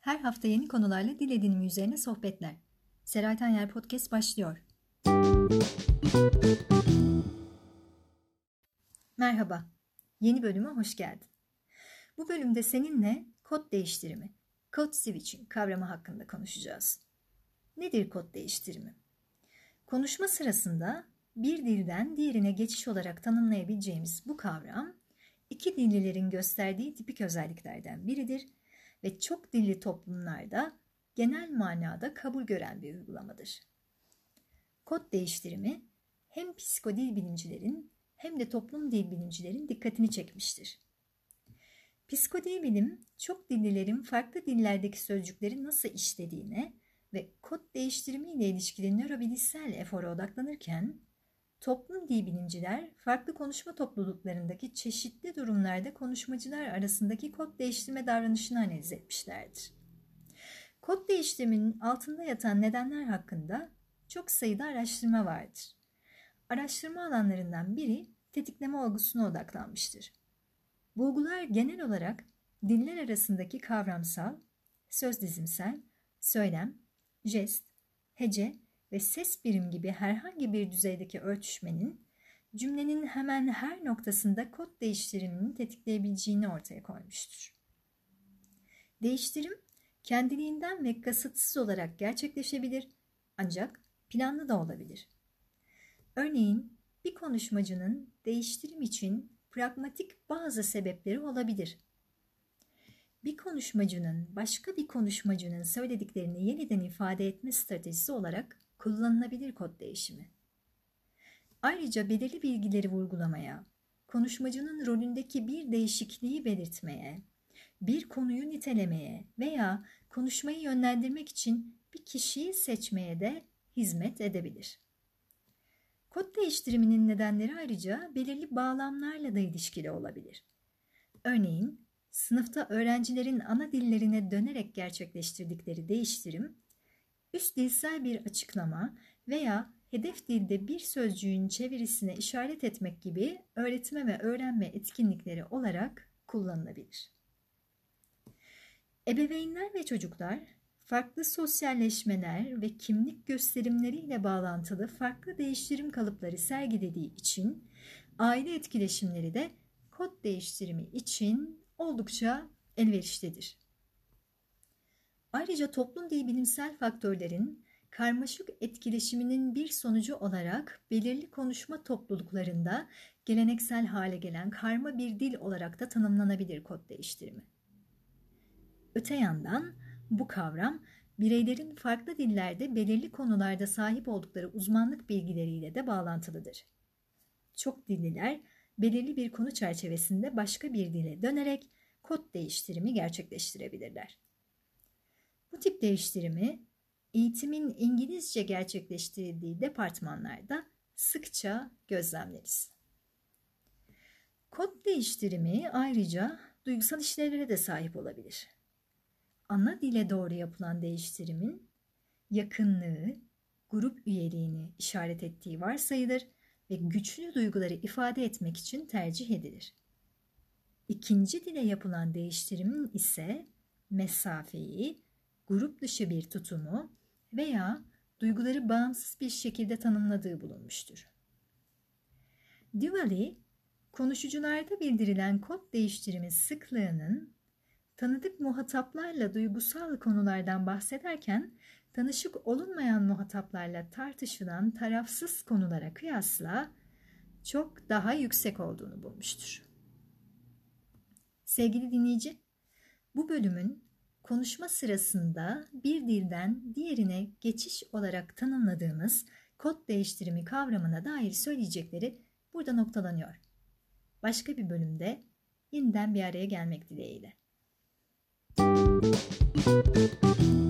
Her hafta yeni konularla dil edinimi üzerine sohbetler. Seray Tanyer Podcast başlıyor. Merhaba, yeni bölüme hoş geldin. Bu bölümde seninle kod değiştirimi, code switching kavramı hakkında konuşacağız. Nedir kod değiştirimi? Konuşma sırasında bir dilden diğerine geçiş olarak tanımlayabileceğimiz bu kavram, iki dillilerin gösterdiği tipik özelliklerden biridir ve çok dilli toplumlarda genel manada kabul gören bir uygulamadır. Kod değiştirimi hem psikodil bilimcilerin hem de toplum dil bilimcilerin dikkatini çekmiştir. Psikodil bilim, çok dillilerin farklı dillerdeki sözcükleri nasıl işlediğine ve kod değiştirimi ile ilişkili nörobilişsel efora odaklanırken, toplum dil bilimciler farklı konuşma topluluklarındaki çeşitli durumlarda konuşmacılar arasındaki kod değiştirme davranışını analiz etmişlerdir. Kod değiştirmenin altında yatan nedenler hakkında çok sayıda araştırma vardır. Araştırma alanlarından biri tetikleme olgusuna odaklanmıştır. Bulgular genel olarak diller arasındaki kavramsal, söz dizimsel, söylem, jest, hece ve ses birim gibi herhangi bir düzeydeki örtüşmenin cümlenin hemen her noktasında kod değiştirimini tetikleyebileceğini ortaya koymuştur. Değiştirim kendiliğinden ve kasıtsız olarak gerçekleşebilir ancak planlı da olabilir. Örneğin bir konuşmacının değiştirim için pragmatik bazı sebepleri olabilir. Bir konuşmacının başka bir konuşmacının söylediklerini yeniden ifade etme stratejisi olarak kullanılabilir kod değişimi. Ayrıca belirli bilgileri vurgulamaya, konuşmacının rolündeki bir değişikliği belirtmeye, bir konuyu nitelemeye veya konuşmayı yönlendirmek için bir kişiyi seçmeye de hizmet edebilir. Kod değiştiriminin nedenleri ayrıca belirli bağlamlarla da ilişkili olabilir. Örneğin, sınıfta öğrencilerin ana dillerine dönerek gerçekleştirdikleri değiştirim, üst dilsel bir açıklama veya hedef dilde bir sözcüğün çevirisine işaret etmek gibi öğretme ve öğrenme etkinlikleri olarak kullanılabilir. Ebeveynler ve çocuklar farklı sosyalleşmeler ve kimlik gösterimleriyle bağlantılı farklı değiştirim kalıpları sergilediği için aile etkileşimleri de kod değiştirimi için oldukça elverişlidir. Ayrıca toplum dil bilimsel faktörlerin karmaşık etkileşiminin bir sonucu olarak belirli konuşma topluluklarında geleneksel hale gelen karma bir dil olarak da tanımlanabilir kod değiştirimi. Öte yandan bu kavram bireylerin farklı dillerde belirli konularda sahip oldukları uzmanlık bilgileriyle de bağlantılıdır. Çok dilliler belirli bir konu çerçevesinde başka bir dile dönerek kod değiştirimi gerçekleştirebilirler. Bu tip değiştirimi eğitimin İngilizce gerçekleştirildiği departmanlarda sıkça gözlemleriz. Kod değiştirimi ayrıca duygusal işlevlere de sahip olabilir ana dile doğru yapılan değiştirimin yakınlığı, grup üyeliğini işaret ettiği varsayılır ve güçlü duyguları ifade etmek için tercih edilir. İkinci dile yapılan değiştirimin ise mesafeyi, grup dışı bir tutumu veya duyguları bağımsız bir şekilde tanımladığı bulunmuştur. Diwali, konuşucularda bildirilen kod değiştirimi sıklığının tanıdık muhataplarla duygusal konulardan bahsederken tanışık olunmayan muhataplarla tartışılan tarafsız konulara kıyasla çok daha yüksek olduğunu bulmuştur. Sevgili dinleyici, bu bölümün konuşma sırasında bir dilden diğerine geçiş olarak tanımladığımız kod değiştirimi kavramına dair söyleyecekleri burada noktalanıyor. Başka bir bölümde yeniden bir araya gelmek dileğiyle. You.